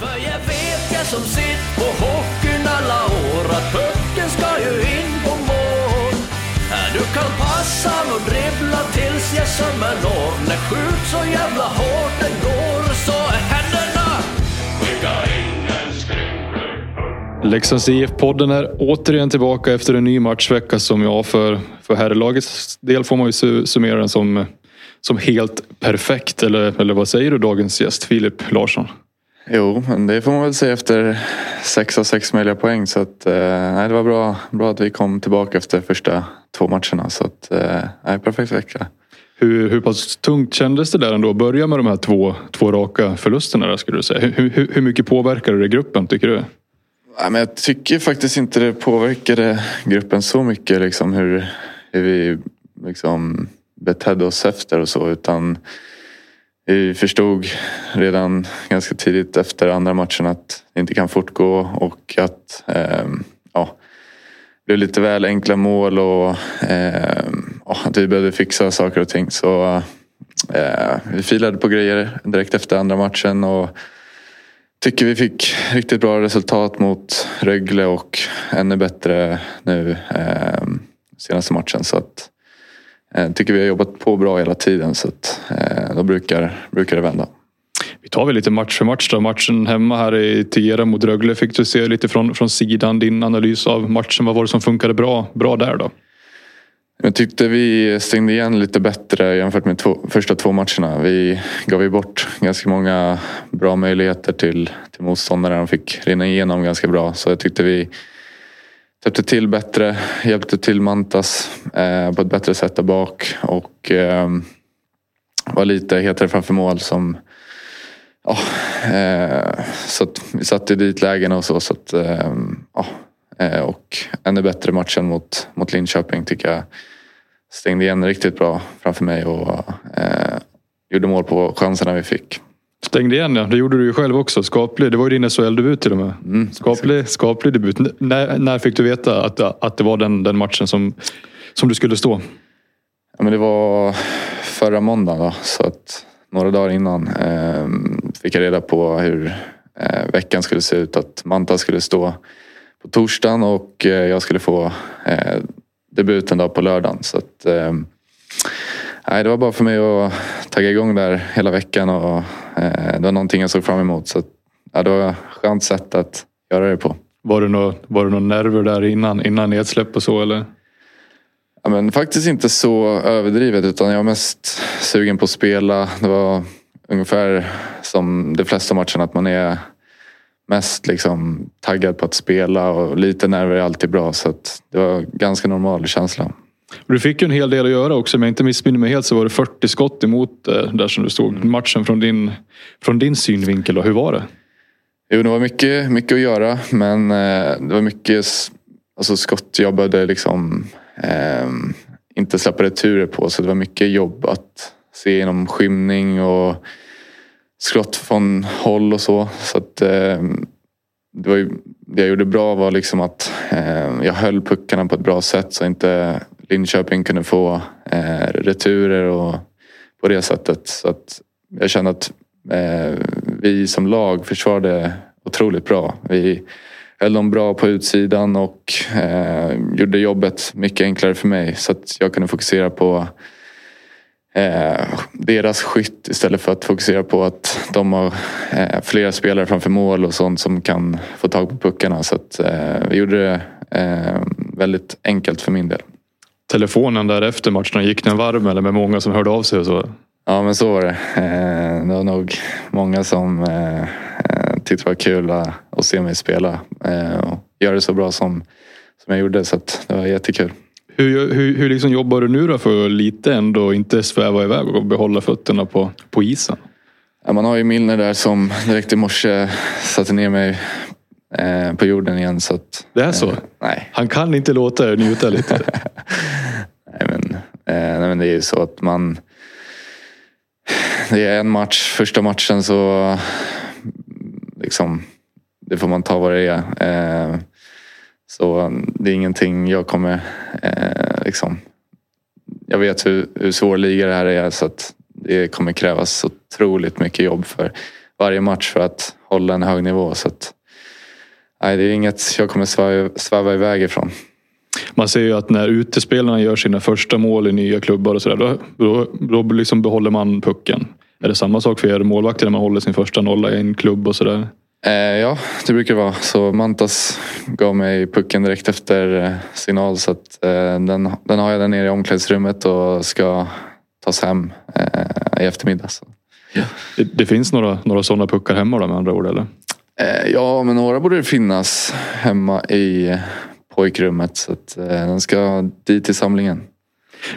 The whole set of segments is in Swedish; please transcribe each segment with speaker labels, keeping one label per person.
Speaker 1: För jag vet jag som sitt på hockeyn alla år att pucken ska ju in på mål. Du kan passa och dribbla tills jag sömmer når. När skjut så jävla hårt den går så händerna
Speaker 2: Leksands IF-podden är återigen tillbaka efter en ny matchvecka som jag för, för herrlagets del får man ju summera den som, som helt perfekt. Eller, eller vad säger du dagens gäst Filip Larsson?
Speaker 3: Jo, men det får man väl säga efter sex av sex möjliga poäng. Så att, eh, nej, det var bra, bra att vi kom tillbaka efter första två matcherna. Så att, eh, nej, perfekt vecka.
Speaker 2: Hur, hur pass tungt kändes det där ändå? att Börja med de här två, två raka förlusterna där skulle du säga. Hur, hur, hur mycket påverkade det gruppen tycker du?
Speaker 3: Nej, men jag tycker faktiskt inte det påverkade gruppen så mycket. Liksom, hur, hur vi liksom, betedde oss efter och så. Utan vi förstod redan ganska tidigt efter andra matchen att det inte kan fortgå och att eh, ja, det blev lite väl enkla mål och eh, ja, att vi behövde fixa saker och ting. Så eh, vi filade på grejer direkt efter andra matchen. och Tycker vi fick riktigt bra resultat mot Rögle och ännu bättre nu eh, senaste matchen. Så att, eh, tycker vi har jobbat på bra hela tiden så att, eh, då brukar, brukar det vända.
Speaker 2: Vi tar väl lite match för match då. Matchen hemma här i Tiera mot Rögle fick du se lite från, från sidan. Din analys av matchen. Vad var det som funkade bra, bra där då?
Speaker 3: Jag tyckte vi stängde igen lite bättre jämfört med två, första två matcherna. Vi gav ju bort ganska många bra möjligheter till, till motståndare. De fick rinna igenom ganska bra. Så jag tyckte vi täppte till bättre, hjälpte till Mantas eh, på ett bättre sätt där bak. Och eh, var lite hetare framför mål som Ja, eh, så att vi satte dit lägen och så. så att, eh, ja, eh, och ännu bättre matchen mot, mot Linköping tycker jag stängde igen riktigt bra framför mig och eh, gjorde mål på chanserna vi fick.
Speaker 2: Stängde igen ja. Det gjorde du ju själv också. Skaplig. Det var ju din SHL-debut till och med.
Speaker 3: Mm,
Speaker 2: Skaplig, skaplig debut. N- När, när fick du veta att, att det var den, den matchen som, som du skulle stå?
Speaker 3: Ja, men det var förra måndagen då, så att några dagar innan eh, fick jag reda på hur eh, veckan skulle se ut. Att Manta skulle stå på torsdagen och eh, jag skulle få eh, debuten då på lördagen. Så att, eh, nej, det var bara för mig att tagga igång där hela veckan och eh, det var någonting jag såg fram emot. Så ja, det var ett skönt sätt att göra det på.
Speaker 2: Var det några var det några nerver där innan, innan nedsläpp och så eller?
Speaker 3: Ja, men faktiskt inte så överdrivet utan jag var mest sugen på att spela. Det var ungefär som de flesta matcherna att man är mest liksom taggad på att spela och lite nerver är alltid bra så det var ganska normal känsla.
Speaker 2: Du fick ju en hel del att göra också. Om jag inte missminner mig helt så var det 40 skott emot eh, där som du stod. Matchen från din, från din synvinkel. Då. Hur var det?
Speaker 3: Jo, det var mycket, mycket att göra men eh, det var mycket alltså, skott jag behövde liksom eh, inte släppa returer på så det var mycket jobb att se genom skymning och skott från håll och så. så att, eh, det, var ju, det jag gjorde bra var liksom att eh, jag höll puckarna på ett bra sätt så inte Linköping kunde få eh, returer och på det sättet. Så att jag kände att eh, vi som lag försvarade otroligt bra. Vi höll dem bra på utsidan och eh, gjorde jobbet mycket enklare för mig så att jag kunde fokusera på eh, deras skytt istället för att fokusera på att de har eh, flera spelare framför mål och sånt som kan få tag på puckarna. Så att eh, vi gjorde det eh, väldigt enkelt för min del.
Speaker 2: Telefonen där efter matchen, gick den varm eller med många som hörde av sig och så?
Speaker 3: Ja men så var det. Eh, det var nog många som eh, eh, tyckte det var kul att, se mig spela och göra det så bra som, som jag gjorde så det var jättekul.
Speaker 2: Hur, hur, hur liksom jobbar du nu då för att lite ändå inte sväva iväg och behålla fötterna på, på isen?
Speaker 3: Ja, man har ju Milner där som direkt i morse satte ner mig eh, på jorden igen så att,
Speaker 2: Det är så?
Speaker 3: eh, nej,
Speaker 2: Han kan inte låta er njuta lite.
Speaker 3: nej, men, eh, nej men det är ju så att man det är en match, första matchen så liksom det får man ta vad det är. Eh, så det är ingenting jag kommer eh, liksom jag vet hur, hur svår liga det här är så att det kommer krävas otroligt mycket jobb för varje match för att hålla en hög nivå. Så att, nej, det är inget jag kommer sväva, sväva iväg ifrån.
Speaker 2: Man ser ju att när utespelarna gör sina första mål i nya klubbar och sådär, då, då, då liksom behåller man pucken. Är det samma sak för er målvakter när man håller sin första nolla i en klubb och sådär?
Speaker 3: Eh, ja, det brukar det vara. Så Mantas gav mig pucken direkt efter eh, signal så att eh, den, den har jag där nere i omklädningsrummet och ska tas hem eh, i eftermiddag. Så.
Speaker 2: Det, det, finns några, några sådana puckar hemma då med andra ord eller?
Speaker 3: Eh, ja, men några borde det finnas hemma i pojkrummet. Så att, eh, den ska dit i samlingen.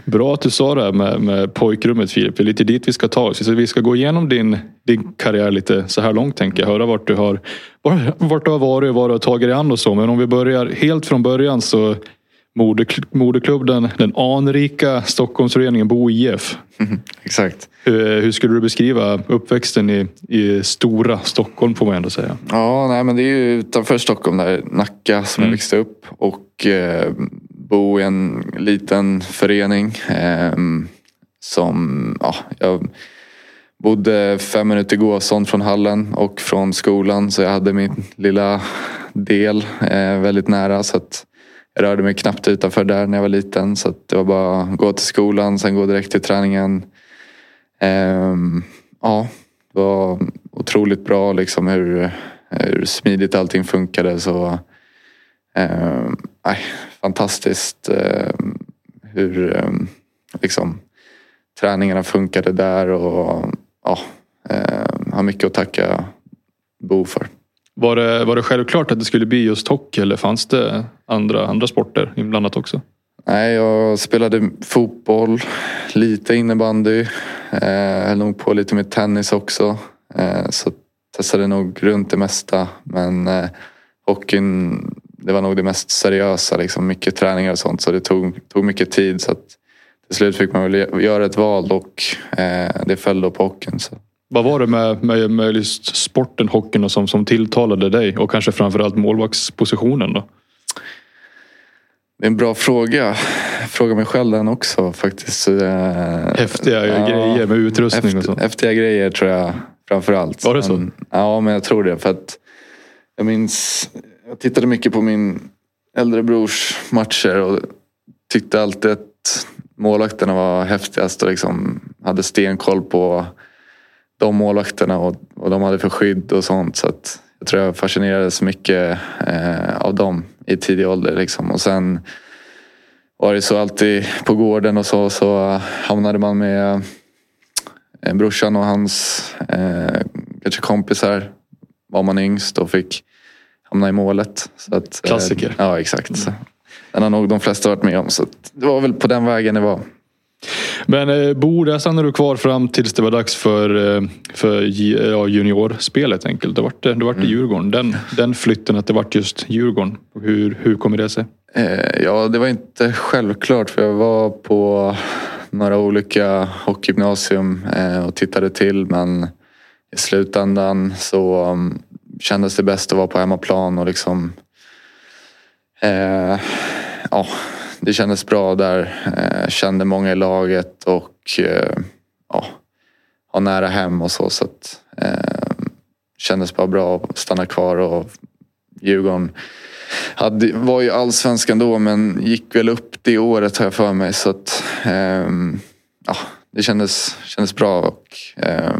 Speaker 2: Bra att du sa det här med, med pojkrummet Filip. Det är lite dit vi ska ta oss. Så vi ska gå igenom din, din karriär lite så här långt tänker jag. Höra vart du har, vart du har varit och vad du har tagit dig an och så. Men om vi börjar helt från början så moderklubben, den anrika Stockholmsföreningen Bo IF.
Speaker 3: Mm, exakt.
Speaker 2: Hur, hur, skulle du beskriva uppväxten i, i stora Stockholm får man ändå säga?
Speaker 3: Ja, nej, men det är ju utanför Stockholm, där Nacka som mm. jag växte upp. Och eh, bo i en liten förening. Eh, som, ja, jag bodde fem minuter gåsånd från hallen och från skolan. Så jag hade min lilla del eh, väldigt nära. Så att jag rörde mig knappt utanför där när jag var liten. Så det var bara att gå till skolan, sen gå direkt till träningen. Um, ja, det var otroligt bra liksom hur, hur smidigt allting funkade. Så, ehm, um, aj, fantastiskt um, hur um, liksom, träningarna funkade där och ja, har mycket att tacka Bo för.
Speaker 2: Var det, var det självklart att det skulle bli just hockey eller fanns det andra, andra sporter inblandat också?
Speaker 3: Nej, jag spelade fotboll, lite innebandy. Eh, höll nog på lite med tennis också. Eh, så testade nog runt det mesta. Men eh, hockeyn, det var nog det mest seriösa. Liksom, mycket träningar och sånt. Så det tog, tog mycket tid. Så att till slut fick man väl göra ett val och eh, det föll då på hockeyn. Så.
Speaker 2: Vad var det med, med, med just sporten, hockeyn som, som tilltalade dig och kanske framförallt målvaktspositionen då?
Speaker 3: Det är en bra fråga. Jag frågar mig själv den också faktiskt. Eh,
Speaker 2: häftiga ja, grejer med utrustning häft, och så.
Speaker 3: Häftiga grejer tror jag framförallt.
Speaker 2: Var det så?
Speaker 3: Men, ja, men jag tror det. För att jag minns, jag tittade mycket på min äldre brors matcher och tyckte alltid att målvakterna var häftigast och liksom hade stenkoll på de målvakterna och vad de hade för skydd och sånt. Så att jag tror jag fascinerades mycket eh, av dem i tidig ålder. Liksom. Och sen var det så alltid på gården och så, så hamnade man med eh, brorsan och hans eh, kanske kompisar. Var man yngst och fick hamna i målet. Så att,
Speaker 2: eh, Klassiker.
Speaker 3: ja exakt. Mm. Den har nog de flesta varit med om. Så det var väl på den vägen det var.
Speaker 2: Men eh, Bo, där stannade du kvar fram tills det var dags för, eh, för ja, juniorspelet enkelt. Det vart det, det, det mm. Djurgården. Den, den flytten att det vart just Djurgården. Hur, hur kommer det sig?
Speaker 3: Eh, ja, det var inte självklart för jag var på några olika hockeygymnasium eh, och tittade till men i slutändan så um, kändes det bäst att vara på hemmaplan och liksom eh, ja, det kändes bra där. Eh, kände många i laget och eh, ja, ha nära hem och så. så att, eh, kändes bara bra att stanna kvar och Djurgården hade, var ju allsvenskan då men gick väl upp det året har jag för mig. Så att, eh, ja, det kändes, kändes bra och eh,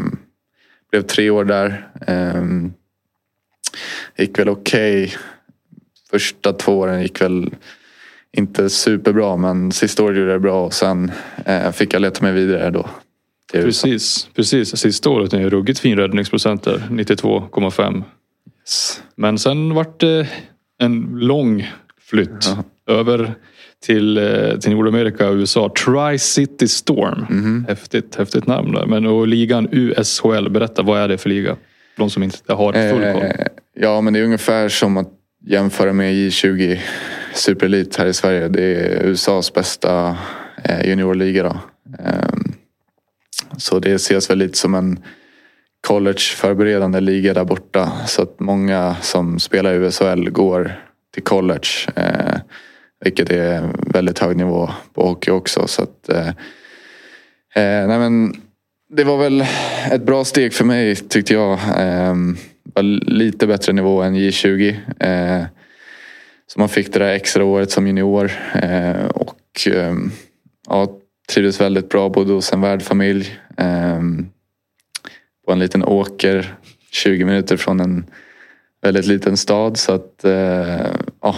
Speaker 3: blev tre år där. Eh, gick väl okej. Okay. Första två åren gick väl inte superbra men sista året gjorde jag det bra och sen eh, fick jag leta mig vidare då.
Speaker 2: Precis, precis. Sista året är en ruggigt fin räddningsprocent där, 92,5. Yes. Men sen vart det en lång flytt ja. över till, eh, till Nordamerika och USA. Tri-City Storm. Mm -hmm. Häftigt, häftigt namn där. Men och ligan USHL, berätta vad är det för liga? De som inte har full koll. Eh,
Speaker 3: ja men det är ungefär som att jämföra med J20 superelit här i Sverige. Det är USAs bästa eh, juniorliga. Då. Ehm, så det ses väl lite som en college-förberedande liga där borta. Så att många som spelar i USHL går till college. Eh, vilket är väldigt hög nivå på hockey också. Så att, eh, nej men, det var väl ett bra steg för mig tyckte jag. Ehm, lite bättre nivå än J20. Så man fick det där extra året som junior. Eh, och eh, ja, trivdes väldigt bra. Bodde hos en värdfamilj. Eh, på en liten åker 20 minuter från en väldigt liten stad. Så att ja,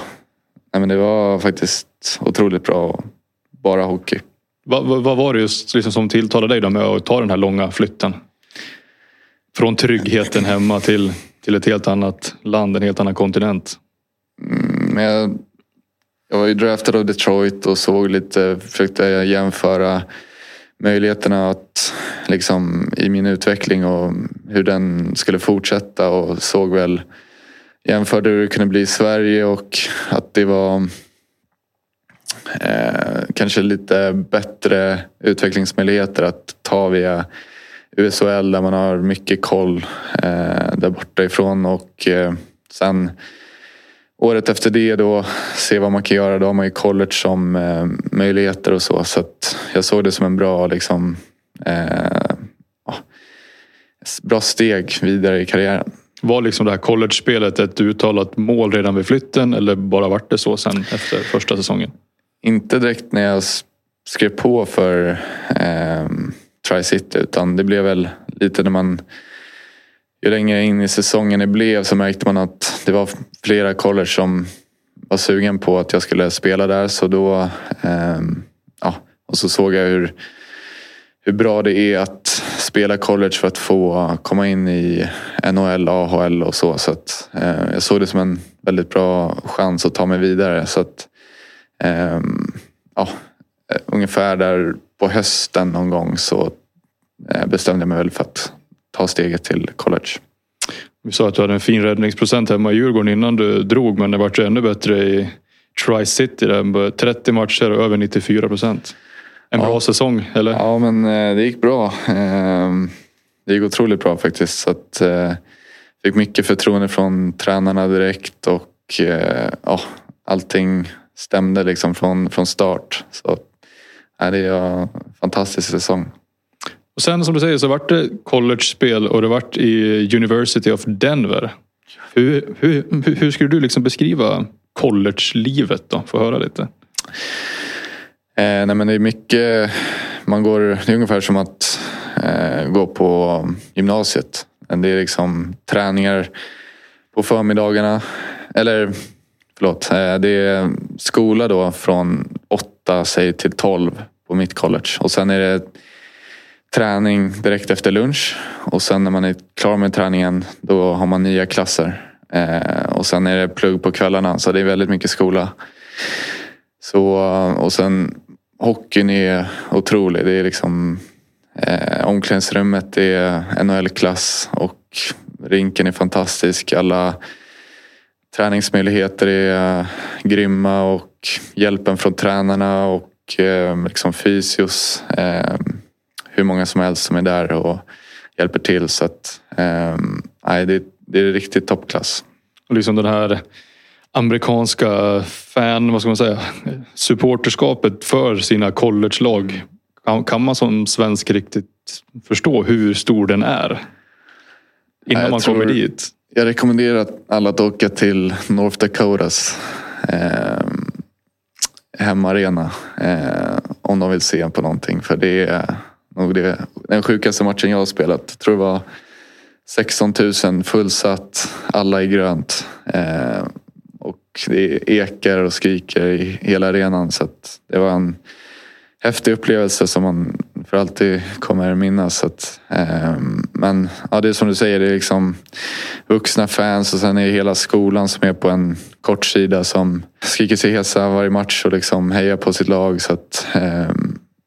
Speaker 3: nej, men det var faktiskt otroligt bra. Bara hockey.
Speaker 2: Vad, vad, vad var det just liksom som tilltalade dig då med att ta den här långa flytten? Från tryggheten hemma till, till ett helt annat land, en helt annan kontinent.
Speaker 3: Mm, men jag, jag var ju draftad av Detroit och såg lite, försökte jämföra möjligheterna att liksom i min utveckling och hur den skulle fortsätta och såg väl jämförde hur det kunde bli i Sverige och att det var eh, kanske lite bättre utvecklingsmöjligheter att ta via USHL där man har mycket koll eh, där borta ifrån och eh, sen året efter det då se vad man kan göra. Då har man ju college som eh, möjligheter och så. Så jag såg det som en bra liksom eh, bra steg vidare i karriären.
Speaker 2: Var liksom det här college-spelet ett uttalat mål redan vid flytten eller bara vart det så sen efter första säsongen?
Speaker 3: Inte direkt när jag skrev på för eh, Tri-City utan det blev väl lite när man ju längre in i säsongen det blev så märkte man att det var flera college som var sugen på att jag skulle spela där så då eh, ja, och så såg jag hur, hur bra det är att spela college för att få komma in i NHL, AHL och så. Så att, eh, jag såg det som en väldigt bra chans att ta mig vidare. Så att, ehm, eh, ja, ungefär där på hösten någon gång så eh, bestämde jag mig väl för att ta steget till college.
Speaker 2: Vi sa att du hade en fin räddningsprocent hemma i Djurgården innan du drog men det vart ännu bättre i Tri-City. 30 matcher och över 94 procent. En ja. bra säsong, eller?
Speaker 3: Ja, men eh, det gick bra. Ehm, det gick otroligt bra faktiskt. Så att, eh, fick mycket förtroende från tränarna direkt och eh, ja, allting stämde liksom från, från start. Så ja, det är en fantastisk säsong.
Speaker 2: Och sen som du säger så vart det college-spel och det vart i University of Denver. Hur, hur, hur skulle du liksom beskriva college-livet då? Få höra lite.
Speaker 3: Eh, nej men det är mycket, man går, det är ungefär som att eh, gå på gymnasiet. Det är liksom träningar på förmiddagarna. Eller förlåt, eh, det är skola då från åtta säg till tolv på mitt college. Och sen är det träning direkt efter lunch. Och sen när man är klar med träningen då har man nya klasser. Eh, och sen är det plugg på kvällarna så det är väldigt mycket skola. Så, och sen hockeyn är otrolig. Det är liksom eh, omklädningsrummet är NHL-klass och rinken är fantastisk. Alla träningsmöjligheter är eh, grymma och hjälpen från tränarna och eh, liksom fysios. Eh, hur många som helst som är där och hjälper till. Så att, eh, det, det är riktigt toppklass.
Speaker 2: Och liksom den här amerikanska fan, vad ska man säga, supporterskapet för sina collegelag. Kan man som svensk riktigt förstå hur stor den är? Innan man kommer dit.
Speaker 3: Jag rekommenderar alla att åka till North Dakotas eh, hemmaarena. Eh, om de vill se på någonting. För det är nog det, den sjukaste matchen jag har spelat. Jag tror det var 16 000 fullsatt, alla i grönt. Eh, det ekar och skriker i hela arenan. Så det var en häftig upplevelse som man för alltid kommer minnas. Så att, eh, men ja, det är som du säger, det är liksom vuxna fans och sen är det hela skolan som är på en kort sida som skriker sig hesa varje match och liksom hejar på sitt lag. Så att, eh,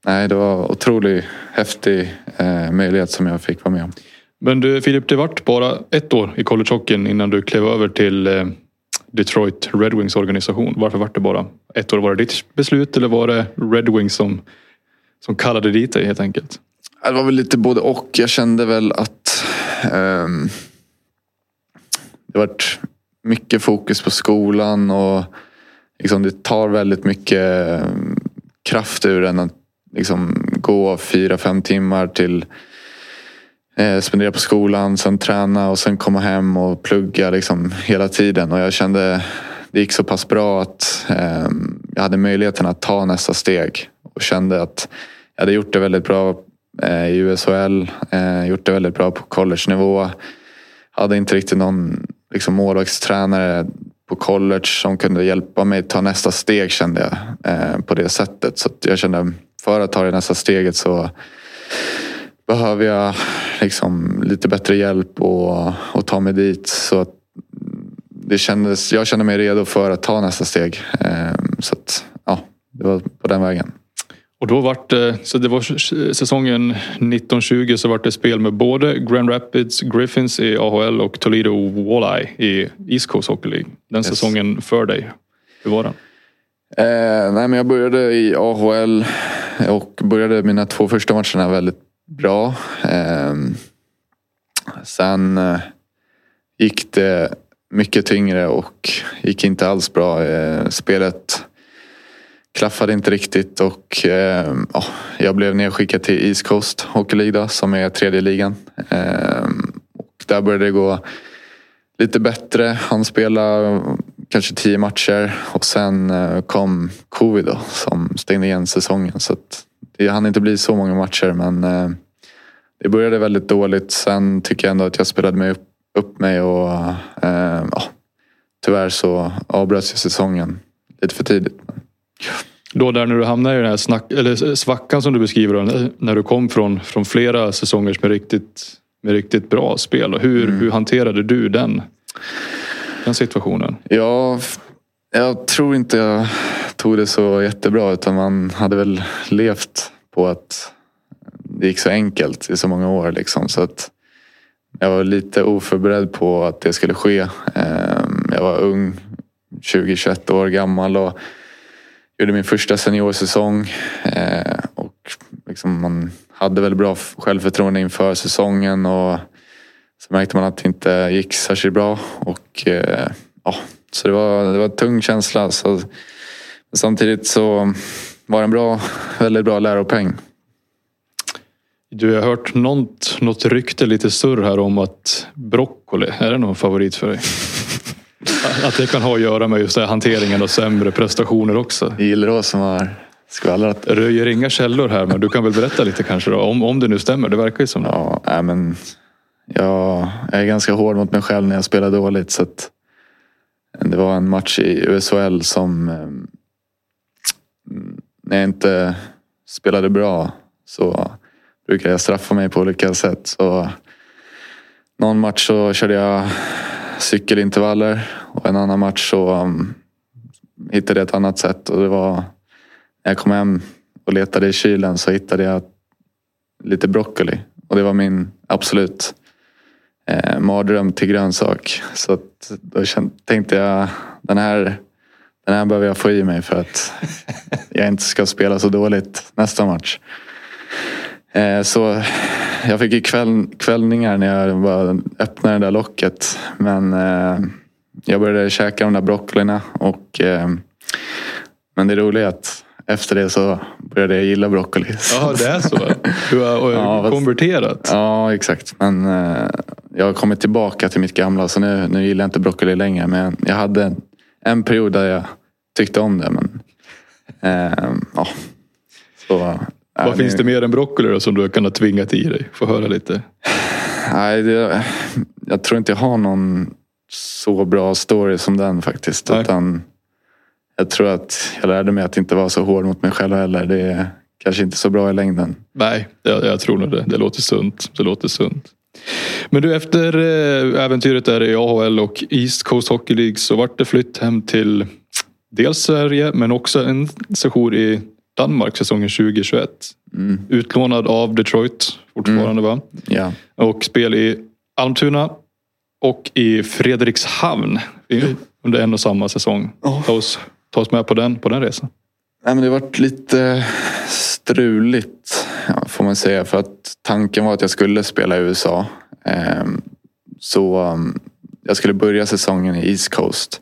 Speaker 3: nej, det var otroligt häftig eh, möjlighet som jag fick vara med om.
Speaker 2: Men du Filip, det vart bara ett år i collegehockeyn innan du klev över till eh, Detroit Red Wings organisation. Varför var det bara ett år? Var det ditt beslut eller var det Red Wings som, som kallade dit dig helt enkelt?
Speaker 3: Det var väl lite både och. Jag kände väl att um, det varit mycket fokus på skolan och liksom det tar väldigt mycket um, kraft ur en att liksom gå fyra, fem timmar till eh, spendera på skolan, sen träna och sen komma hem och plugga liksom hela tiden. Och jag kände det gick så pass bra att eh, jag hade möjligheten att ta nästa steg. Och kände att jag hade gjort det väldigt bra eh, i USHL, eh, gjort det väldigt bra på college-nivå. Hade inte riktigt någon liksom, målvaktstränare på college som kunde hjälpa mig ta nästa steg kände jag eh, på det sättet. Så jag kände för att ta det nästa steget så behöver jag liksom lite bättre hjälp och, och ta mig dit. Så att det kändes, jag kände mig redo för att ta nästa steg. Ehm, så att, ja, det var på den vägen.
Speaker 2: Och då vart det, så det var säsongen 1920 så vart det spel med både Grand Rapids Griffins i AHL och Toledo Walleye i East Coast Hockey League. Den yes. säsongen för dig, hur var den?
Speaker 3: Eh, nej men jag började i AHL och började mina två första matcherna väldigt bra. Ehm, sen eh, gick det mycket tyngre och gick inte alls bra. Eh, spelet klaffade inte riktigt och eh, jag blev nedskickad till East Coast Hockey League som är tredje ligan. Ehm, och där började det gå lite bättre. Han spelade kanske tio matcher och sen eh, kom covid då, som stängde igen säsongen. Så det hann inte bli så många matcher men eh, det började väldigt dåligt. Sen tycker jag ändå att jag spelade mig upp, upp mig och eh, ja, tyvärr så avbröts ju säsongen lite för tidigt.
Speaker 2: Då där när du hamnade i den här snack, eller svackan som du beskriver, när du kom från, från flera säsonger med riktigt, med riktigt bra spel. Hur, mm. hur hanterade du den, den situationen?
Speaker 3: Ja, jag tror inte jag tog det så jättebra utan man hade väl levt på att det gick så enkelt i så många år. Liksom, så att jag var lite oförberedd på att det skulle ske. Ehm, jag var ung, 20-21 år gammal och gjorde min första seniorsäsong. Ehm, och liksom man hade väl bra självförtroende inför säsongen och så märkte man att det inte gick särskilt bra. Och, eh, ja, så det var, det var en tung känsla. Så, samtidigt så var det en bra, väldigt bra läropeng.
Speaker 2: Du, jag har hört något, något rykte, lite surr här om att broccoli, är det någon favorit för dig? att det kan ha att göra med just det, hanteringen och sämre prestationer också.
Speaker 3: Gillrås som har skvallrat.
Speaker 2: Röjer inga källor här men du kan väl berätta lite kanske då, om, om det nu stämmer. Det verkar ju som det.
Speaker 3: Ja, äh, men jag är ganska hård mot mig själv när jag spelar dåligt. Så att det var en match i USHL som eh, mm, när jag inte spelade bra så brukade jag straffa mig på olika sätt. Så någon match så körde jag cykelintervaller och en annan match så mm, hittade jag ett annat sätt. Och det var när jag kom hem och letade i kylen så hittade jag lite broccoli. Och det var min absolut eh, mardröm till grönsak. Så att då kände, tänkte jag den här, den här behöver jag få i mig för att jag inte ska spela så dåligt nästa match. Eh, så jag fick ju kväll, kvällningar när jag bara öppnade det där locket. Men eh, jag började käka de där broccolina. Och, eh, men det roliga är att efter det så började jag gilla broccoli.
Speaker 2: Ja, det är så? Du har ja, konverterat?
Speaker 3: Ja, exakt. Men jag har kommit tillbaka till mitt gamla så nu, nu gillar jag inte broccoli längre. Men jag hade en, en period där jag tyckte om det. Men, eh, ja, så
Speaker 2: vad Nej, finns det mer än broccoli då, som du kan ha tvingat i dig? Få höra lite.
Speaker 3: Nej, det, jag tror inte jag har någon så bra story som den faktiskt. Utan jag tror att jag lärde mig att inte vara så hård mot mig själv heller. Det är kanske inte så bra i längden.
Speaker 2: Nej, jag, jag tror nog det. Det låter sunt. Det låter sunt. Men du, efter eh, äventyret där i AHL och East Coast Hockey League så vart det flytt hem till dels Sverige men också en session i Danmark säsongen 2021. Mm. Utlånad av Detroit fortfarande mm. va?
Speaker 3: Ja.
Speaker 2: Och spel i Almtuna och i Fredrikshavn under en och samma säsong. Oh. Ta, oss, ta oss med på den, på den resan.
Speaker 3: Nej, men det varit lite struligt får man säga. För att tanken var att jag skulle spela i USA. Ehm, så mm, jag skulle börja säsongen i East Coast.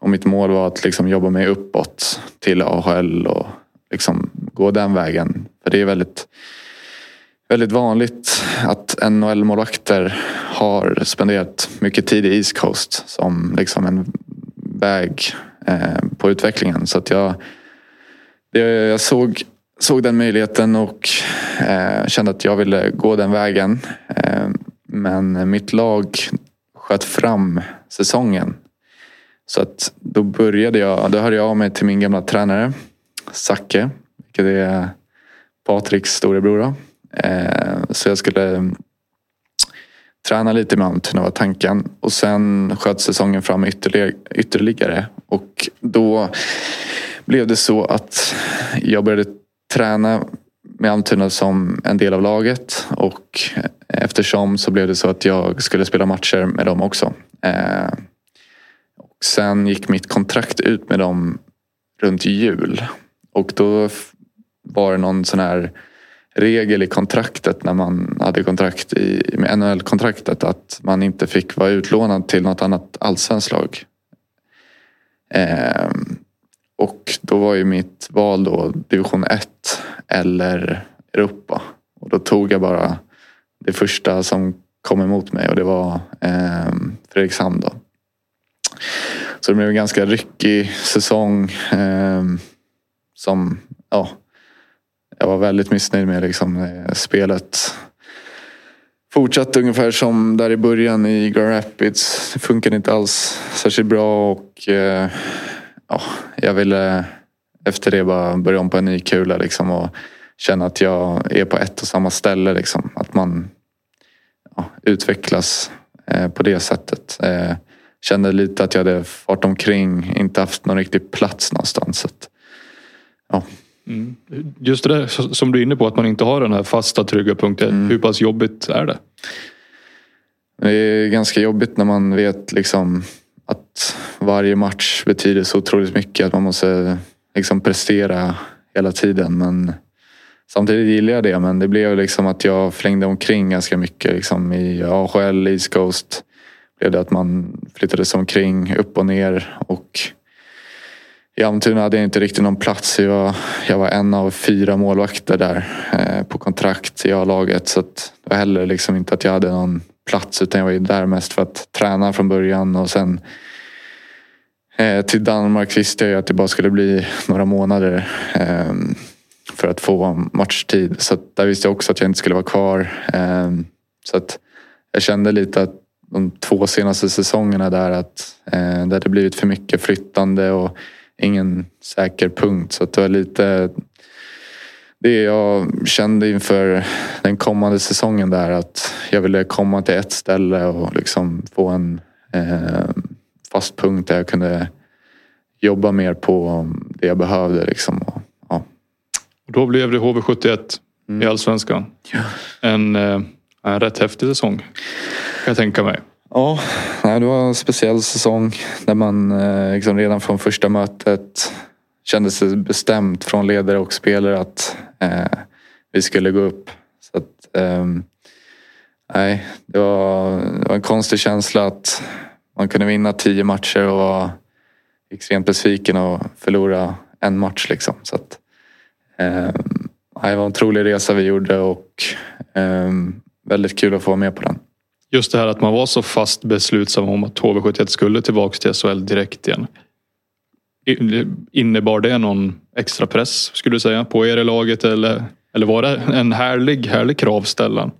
Speaker 3: Och mitt mål var att liksom jobba mig uppåt till AHL och liksom gå den vägen. För det är väldigt, väldigt vanligt att NHL-målvakter har spenderat mycket tid i East Coast som liksom en väg eh, på utvecklingen. Så att jag, jag såg, såg den möjligheten och eh, kände att jag ville gå den vägen. Eh, men mitt lag sköt fram säsongen. Så att då började jag, då hörde jag av mig till min gamla tränare Zacke, vilket är Patriks storebror. Eh, så jag skulle mm, träna lite med Almtuna var tanken. Och sen sköt säsongen fram ytterligare. Och då blev det så att jag började träna med Almtuna som en del av laget. Och eftersom så blev det så att jag skulle spela matcher med dem också. Eh, och sen gick mitt kontrakt ut med dem runt jul. Och då var det någon sån här regel i kontraktet när man hade kontrakt i, med NHL-kontraktet att man inte fick vara utlånad till något annat allsvenskt lag. Eh, och då var ju mitt val då division 1 eller Europa. Och då tog jag bara det första som kom emot mig och det var eh, Fredrikshamn då. Så det blev en ganska ryckig säsong eh, som ja, jag var väldigt missnöjd med liksom, eh, spelet. Fortsatte ungefär som där i början i Grand Rapids. Det funkade inte alls särskilt bra och eh, ja, jag ville efter det bara börja om på en ny kula liksom, och känna att jag är på ett och samma ställe. Liksom. Att man ja, utvecklas eh, på det sättet. Eh, kände lite att jag hade fart omkring, inte haft någon riktig plats någonstans. Så att, ja.
Speaker 2: Mm. Just det där som du är inne på, att man inte har den här fasta trygga punkten. Mm. Hur pass jobbigt är det?
Speaker 3: Det är ganska jobbigt när man vet liksom att varje match betyder så otroligt mycket. Att man måste liksom prestera hela tiden. Men samtidigt gillar jag det. Men det blev liksom att jag flängde omkring ganska mycket. Liksom I AHL, East Coast blev det att man flyttade sig omkring upp och ner. Och i Almtuna hade jag inte riktigt någon plats. Jag var, jag var en av fyra målvakter där eh, på kontrakt i A-laget. Så det var heller liksom inte att jag hade någon plats utan jag var ju där mest för att träna från början och sen eh, till Danmark visste jag ju att det bara skulle bli några månader eh, för att få matchtid. Så där visste jag också att jag inte skulle vara kvar. Eh, så att jag kände lite att de två senaste säsongerna där att eh, det hade blivit för mycket flyttande och ingen säker punkt. Så det var lite det jag kände inför den kommande säsongen där att jag ville komma till ett ställe och liksom få en eh, fast punkt där jag kunde jobba mer på det jag behövde. Liksom. Och, ja.
Speaker 2: och då blev det HV71 mm. i Allsvenskan.
Speaker 3: Ja.
Speaker 2: En, eh, en rätt häftig säsong kan jag tänka mig.
Speaker 3: Ja, det var en speciell säsong där man eh, liksom redan från första mötet kände sig bestämt från ledare och spelare att eh, vi skulle gå upp. Så att, eh, nej, det var, det var en konstig känsla att man kunde vinna tio matcher och vara extremt besviken och förlora en match. Liksom. Så att, eh, det var en otrolig resa vi gjorde och eh, väldigt kul att få vara med på den.
Speaker 2: Just det här att man var så fast beslutsam om att HV71 skulle tillbaka till SHL direkt igen. Innebar det någon extra press skulle du säga på er i laget eller, eller var det en härlig, härlig kravställan?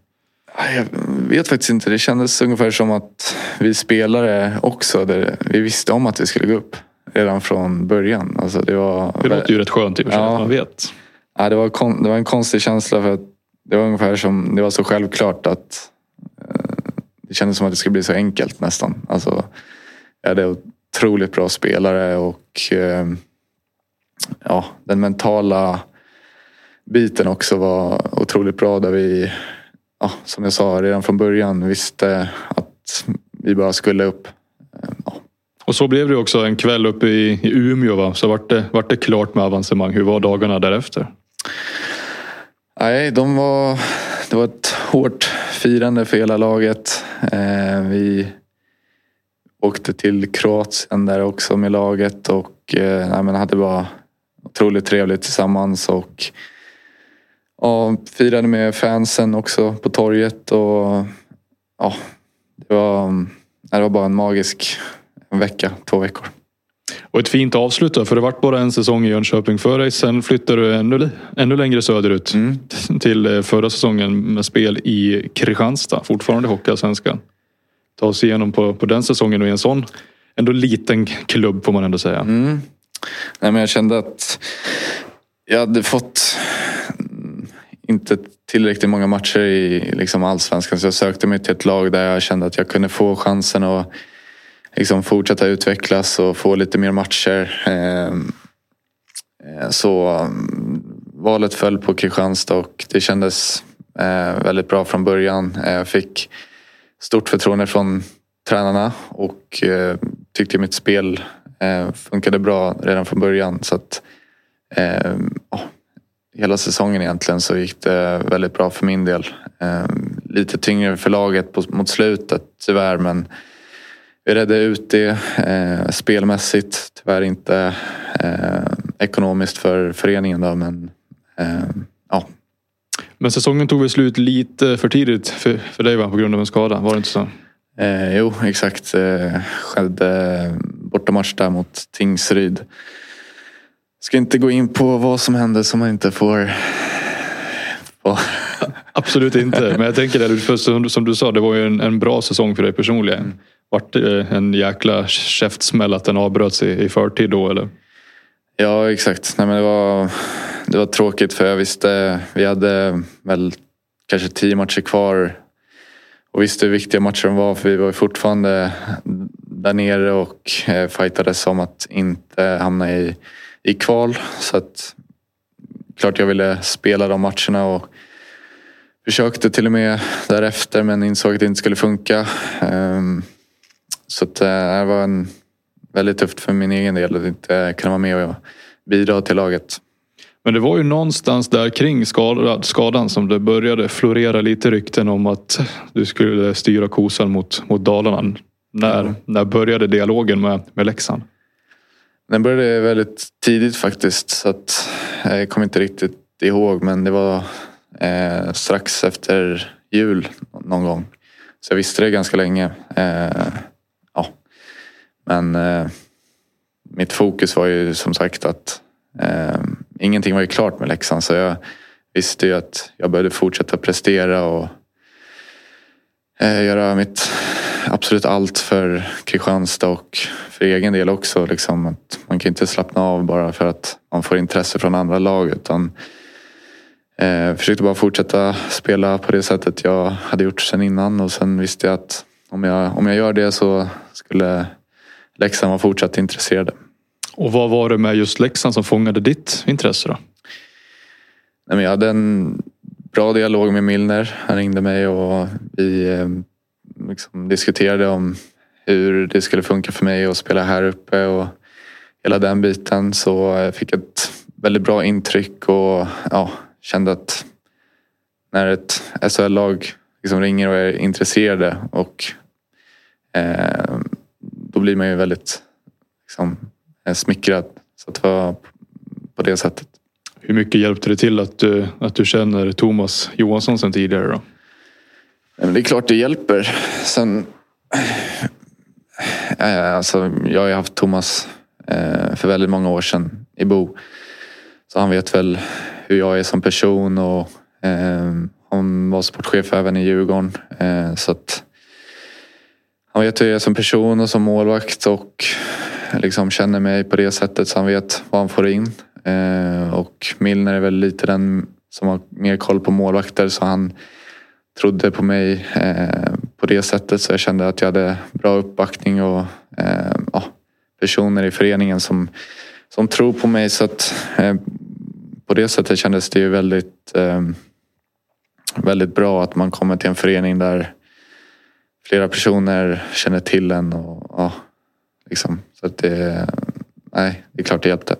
Speaker 3: Jag vet faktiskt inte. Det kändes ungefär som att vi spelare också, vi visste om att vi skulle gå upp redan från början. Alltså det, var,
Speaker 2: det låter ju rätt skönt i och för sig, ja, man vet.
Speaker 3: Ja, det, var, det var en konstig känsla för att det var ungefär som, det var så självklart att det kändes som att det skulle bli så enkelt nästan. Alltså, jag hade otroligt bra spelare och eh, ja, den mentala biten också var otroligt bra där vi, ja, som jag sa redan från början, visste att vi bara skulle upp. Ja.
Speaker 2: Och så blev det också en kväll uppe i, i Umeå va? Så vart det, vart det klart med avancemang. Hur var dagarna därefter?
Speaker 3: Nej, de var, det var ett hårt firande för hela laget. Eh, vi åkte till Kroatien där också med laget och eh, nej, men hade bara otroligt trevligt tillsammans. Och ja, firade med fansen också på torget. Och, ja, det, var, det var bara en magisk vecka, två veckor.
Speaker 2: Och ett fint avslut då, för det vart bara en säsong i Jönköping för dig. Sen flyttade du ännu, ännu längre söderut mm. till eh, förra säsongen med spel i Kristianstad. Fortfarande Hockeyallsvenskan. Ta oss igenom på, på den säsongen och i en sån ändå liten klubb får man ändå säga.
Speaker 3: Mm. Nej, men jag kände att jag hade fått inte tillräckligt många matcher i liksom allsvenskan så jag sökte mig till ett lag där jag kände att jag kunde få chansen att liksom fortsätta utvecklas och få lite mer matcher. Ehm, eh, så mm, valet föll på Kristianstad och det kändes eh, väldigt bra från början. Eh, jag fick stort förtroende från tränarna och eh, tyckte mitt spel eh, funkade bra redan från början. Så att, oh, hela säsongen egentligen så gick det väldigt bra för min del. Lite tyngre för laget mot slutet tyvärr men vi redde ut det eh, spelmässigt. Tyvärr inte eh, ekonomiskt för föreningen då, men eh, ja.
Speaker 2: Men säsongen tog väl slut lite för tidigt för, för dig va? på grund av en skada, var det inte så?
Speaker 3: Eh, jo, exakt. Eh, skedde bortamatch där mot Tingsryd. Ska inte gå in på vad som hände som man inte får...
Speaker 2: På. Absolut inte. Men jag tänker det, för som du sa, det var ju en, en bra säsong för dig personligen. Mm vart det en jäkla käftsmäll att den avbröts i, i förtid då eller?
Speaker 3: Ja exakt. Nej, men det, var, det var tråkigt för jag visste vi hade väl kanske tio matcher kvar och visste hur viktiga matcherna var för vi var fortfarande där nere och eh, fightades om att inte hamna i, i kval. Så att klart jag ville spela de matcherna och försökte till och med därefter men insåg att det inte skulle funka. Ehm, så att, eh, det var en, väldigt tufft för min egen del att inte kunna vara med och bidra till laget.
Speaker 2: Men det var ju någonstans där kring skadan som det började florera lite rykten om att du skulle styra kosan mot, mot Dalarna. När, mm. när började dialogen med, med Leksand?
Speaker 3: Den började väldigt tidigt faktiskt. Så att, jag kommer inte riktigt ihåg men det var eh, strax efter jul någon gång. Så jag visste det ganska länge. Eh, men eh, mitt fokus var ju som sagt att eh, ingenting var ju klart med Leksand så jag visste ju att jag behövde fortsätta prestera och eh, göra mitt absolut allt för Kristianstad och för egen del också. Liksom, att man kan inte slappna av bara för att man får intresse från andra lag utan eh, försökte bara fortsätta spela på det sättet jag hade gjort sen innan och sen visste jag att om jag, om jag gör det så skulle Leksand vara fortsatt intresserade.
Speaker 2: Och vad var det med just Leksand som fångade ditt intresse då?
Speaker 3: Nej, men jag hade en bra dialog med Milner. Han ringde mig och vi eh, liksom diskuterade om hur det skulle funka för mig att spela här uppe och hela den biten. Så jag fick ett väldigt bra intryck och ja, kände att när ett SHL-lag liksom ringer och är intresserade och eh, då blir man ju väldigt liksom, smickrad. Så det var på det sättet.
Speaker 2: Hur mycket hjälpte det till att du, att du känner Thomas Johansson sen tidigare då?
Speaker 3: Det är klart det hjälper. Sen... Eh, alltså, jag har ju haft Thomas eh, för väldigt många år sedan i Bo. Så han vet väl hur jag är som person och han var sportchef även i Djurgården. Så att han vet hur jag är som person och som målvakt och liksom känner mig på det sättet så han vet vad han får in. Eh, och Milner är väl lite den som har mer koll på målvakter så han trodde på mig eh, på det sättet så jag kände att jag hade bra uppbackning och eh, ja, personer i föreningen som, som tror på mig så att på det sättet kändes det ju väldigt väldigt bra att man kommer till en förening där flera personer känner till en. Och, ja, liksom. Så att det, nej, det är klart det hjälpte.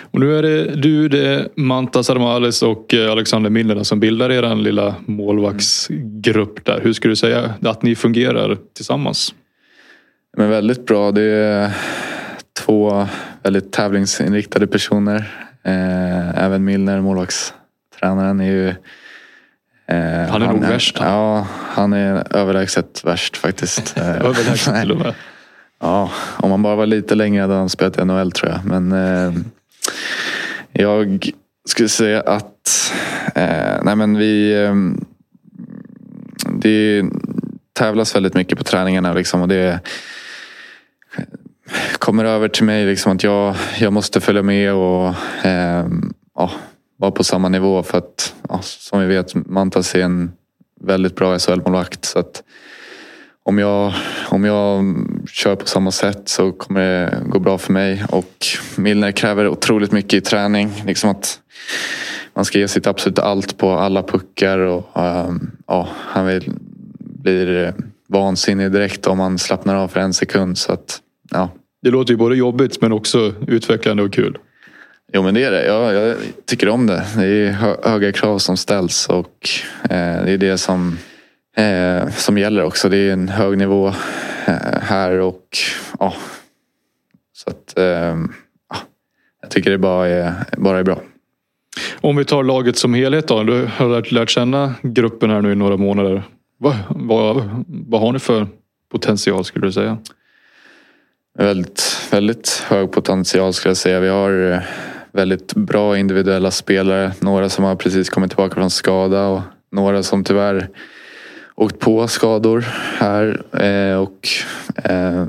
Speaker 2: Och nu är det du, det är Manta Sarmales och eh, Alexander Milner som bildar er lilla målvaktsgrupp där. Hur skulle du säga att ni fungerar tillsammans?
Speaker 3: Men väldigt bra. Det är två väldigt tävlingsinriktade personer. Eh, även Milner, målvaktstränare tränaren är ju...
Speaker 2: Eh, han är han nog värst.
Speaker 3: Ja, han är överlägset värst faktiskt.
Speaker 2: överlägset till och med.
Speaker 3: Ja, om man bara var lite längre hade han spelat i NHL tror jag. Men eh, jag skulle säga att eh, nej men vi eh, det tävlas väldigt mycket på träningarna liksom och det kommer över till mig liksom att jag, jag måste följa med och eh, ja, vara på samma nivå för att ja, som vi vet Mantas är en väldigt bra SHL-målvakt. Så att om jag, om jag kör på samma sätt så kommer det gå bra för mig. Och Milner kräver otroligt mycket i träning. Liksom att man ska ge sitt absolut allt på alla puckar. Och, um, ja, han vill, blir vansinnig direkt om man slappnar av för en sekund. Så att, ja.
Speaker 2: Det låter ju både jobbigt men också utvecklande och kul.
Speaker 3: Jo men det är det. Ja, jag tycker om det. Det är höga krav som ställs och eh, det är det som eh, som gäller också. Det är en hög nivå eh, här och ja. Så att eh, jag tycker det bara är, bara är bra.
Speaker 2: Om vi tar laget som helhet då. Du har lärt, lärt känna gruppen här nu i några månader. Vad, vad, vad har ni för potential skulle du säga?
Speaker 3: Väldigt, väldigt hög potential skulle jag säga. Vi har eh, väldigt bra individuella spelare. Några som har precis kommit tillbaka från skada och några som tyvärr åkt på skador här eh, och eh,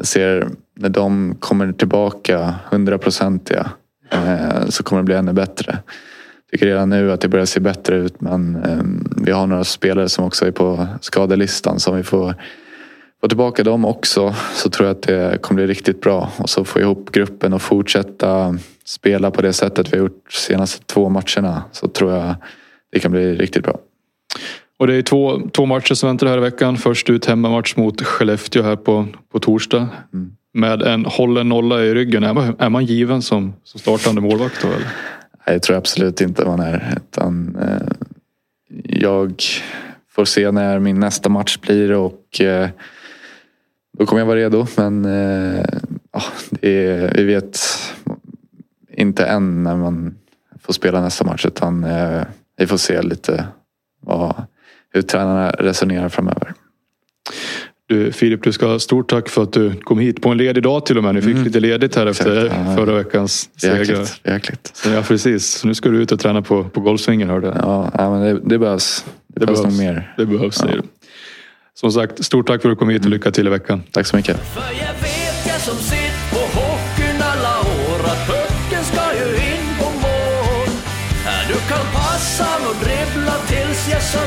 Speaker 3: ser när de kommer tillbaka hundraprocentiga eh, så kommer det bli ännu bättre. Jag tycker redan nu att det börjar se bättre ut men eh, vi har några spelare som också är på skadelistan så om vi får få tillbaka dem också så tror jag att det kommer bli riktigt bra och så få ihop gruppen och fortsätta spela på det sättet vi har gjort de senaste två matcherna så tror jag det kan bli riktigt bra.
Speaker 2: Och det är två, två matcher som väntar här i veckan. Först ut hemmamatch mot Skellefteå här på, på torsdag. Mm. Med en hållen nolla i ryggen. Är man, är man given som, som startande målvakt då? Eller?
Speaker 3: Nej, jag tror absolut inte man är. Utan, eh, jag får se när min nästa match blir och eh, då kommer jag vara redo. Men eh, är, vi vet inte än när man får spela nästa match. Utan eh, vi får se lite vad, hur tränarna resonerar framöver.
Speaker 2: Du, Filip, du ska ha stort tack för att du kom hit på en ledig dag till och med. Ni fick mm. lite ledigt här Exakt, efter ja, förra veckans
Speaker 3: seger. Jäkligt,
Speaker 2: Ja, precis. Så nu ska du ut och träna på, på golfsvingen hörde jag.
Speaker 3: Ja, ja men det, det behövs. Det, det behövs, nog mer.
Speaker 2: Det behövs, säger du. Som sagt, stort tack för att du kom hit och lycka till i veckan.
Speaker 3: Tack så mycket.
Speaker 1: Passa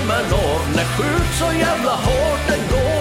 Speaker 1: När skjut så jävla hårt den går.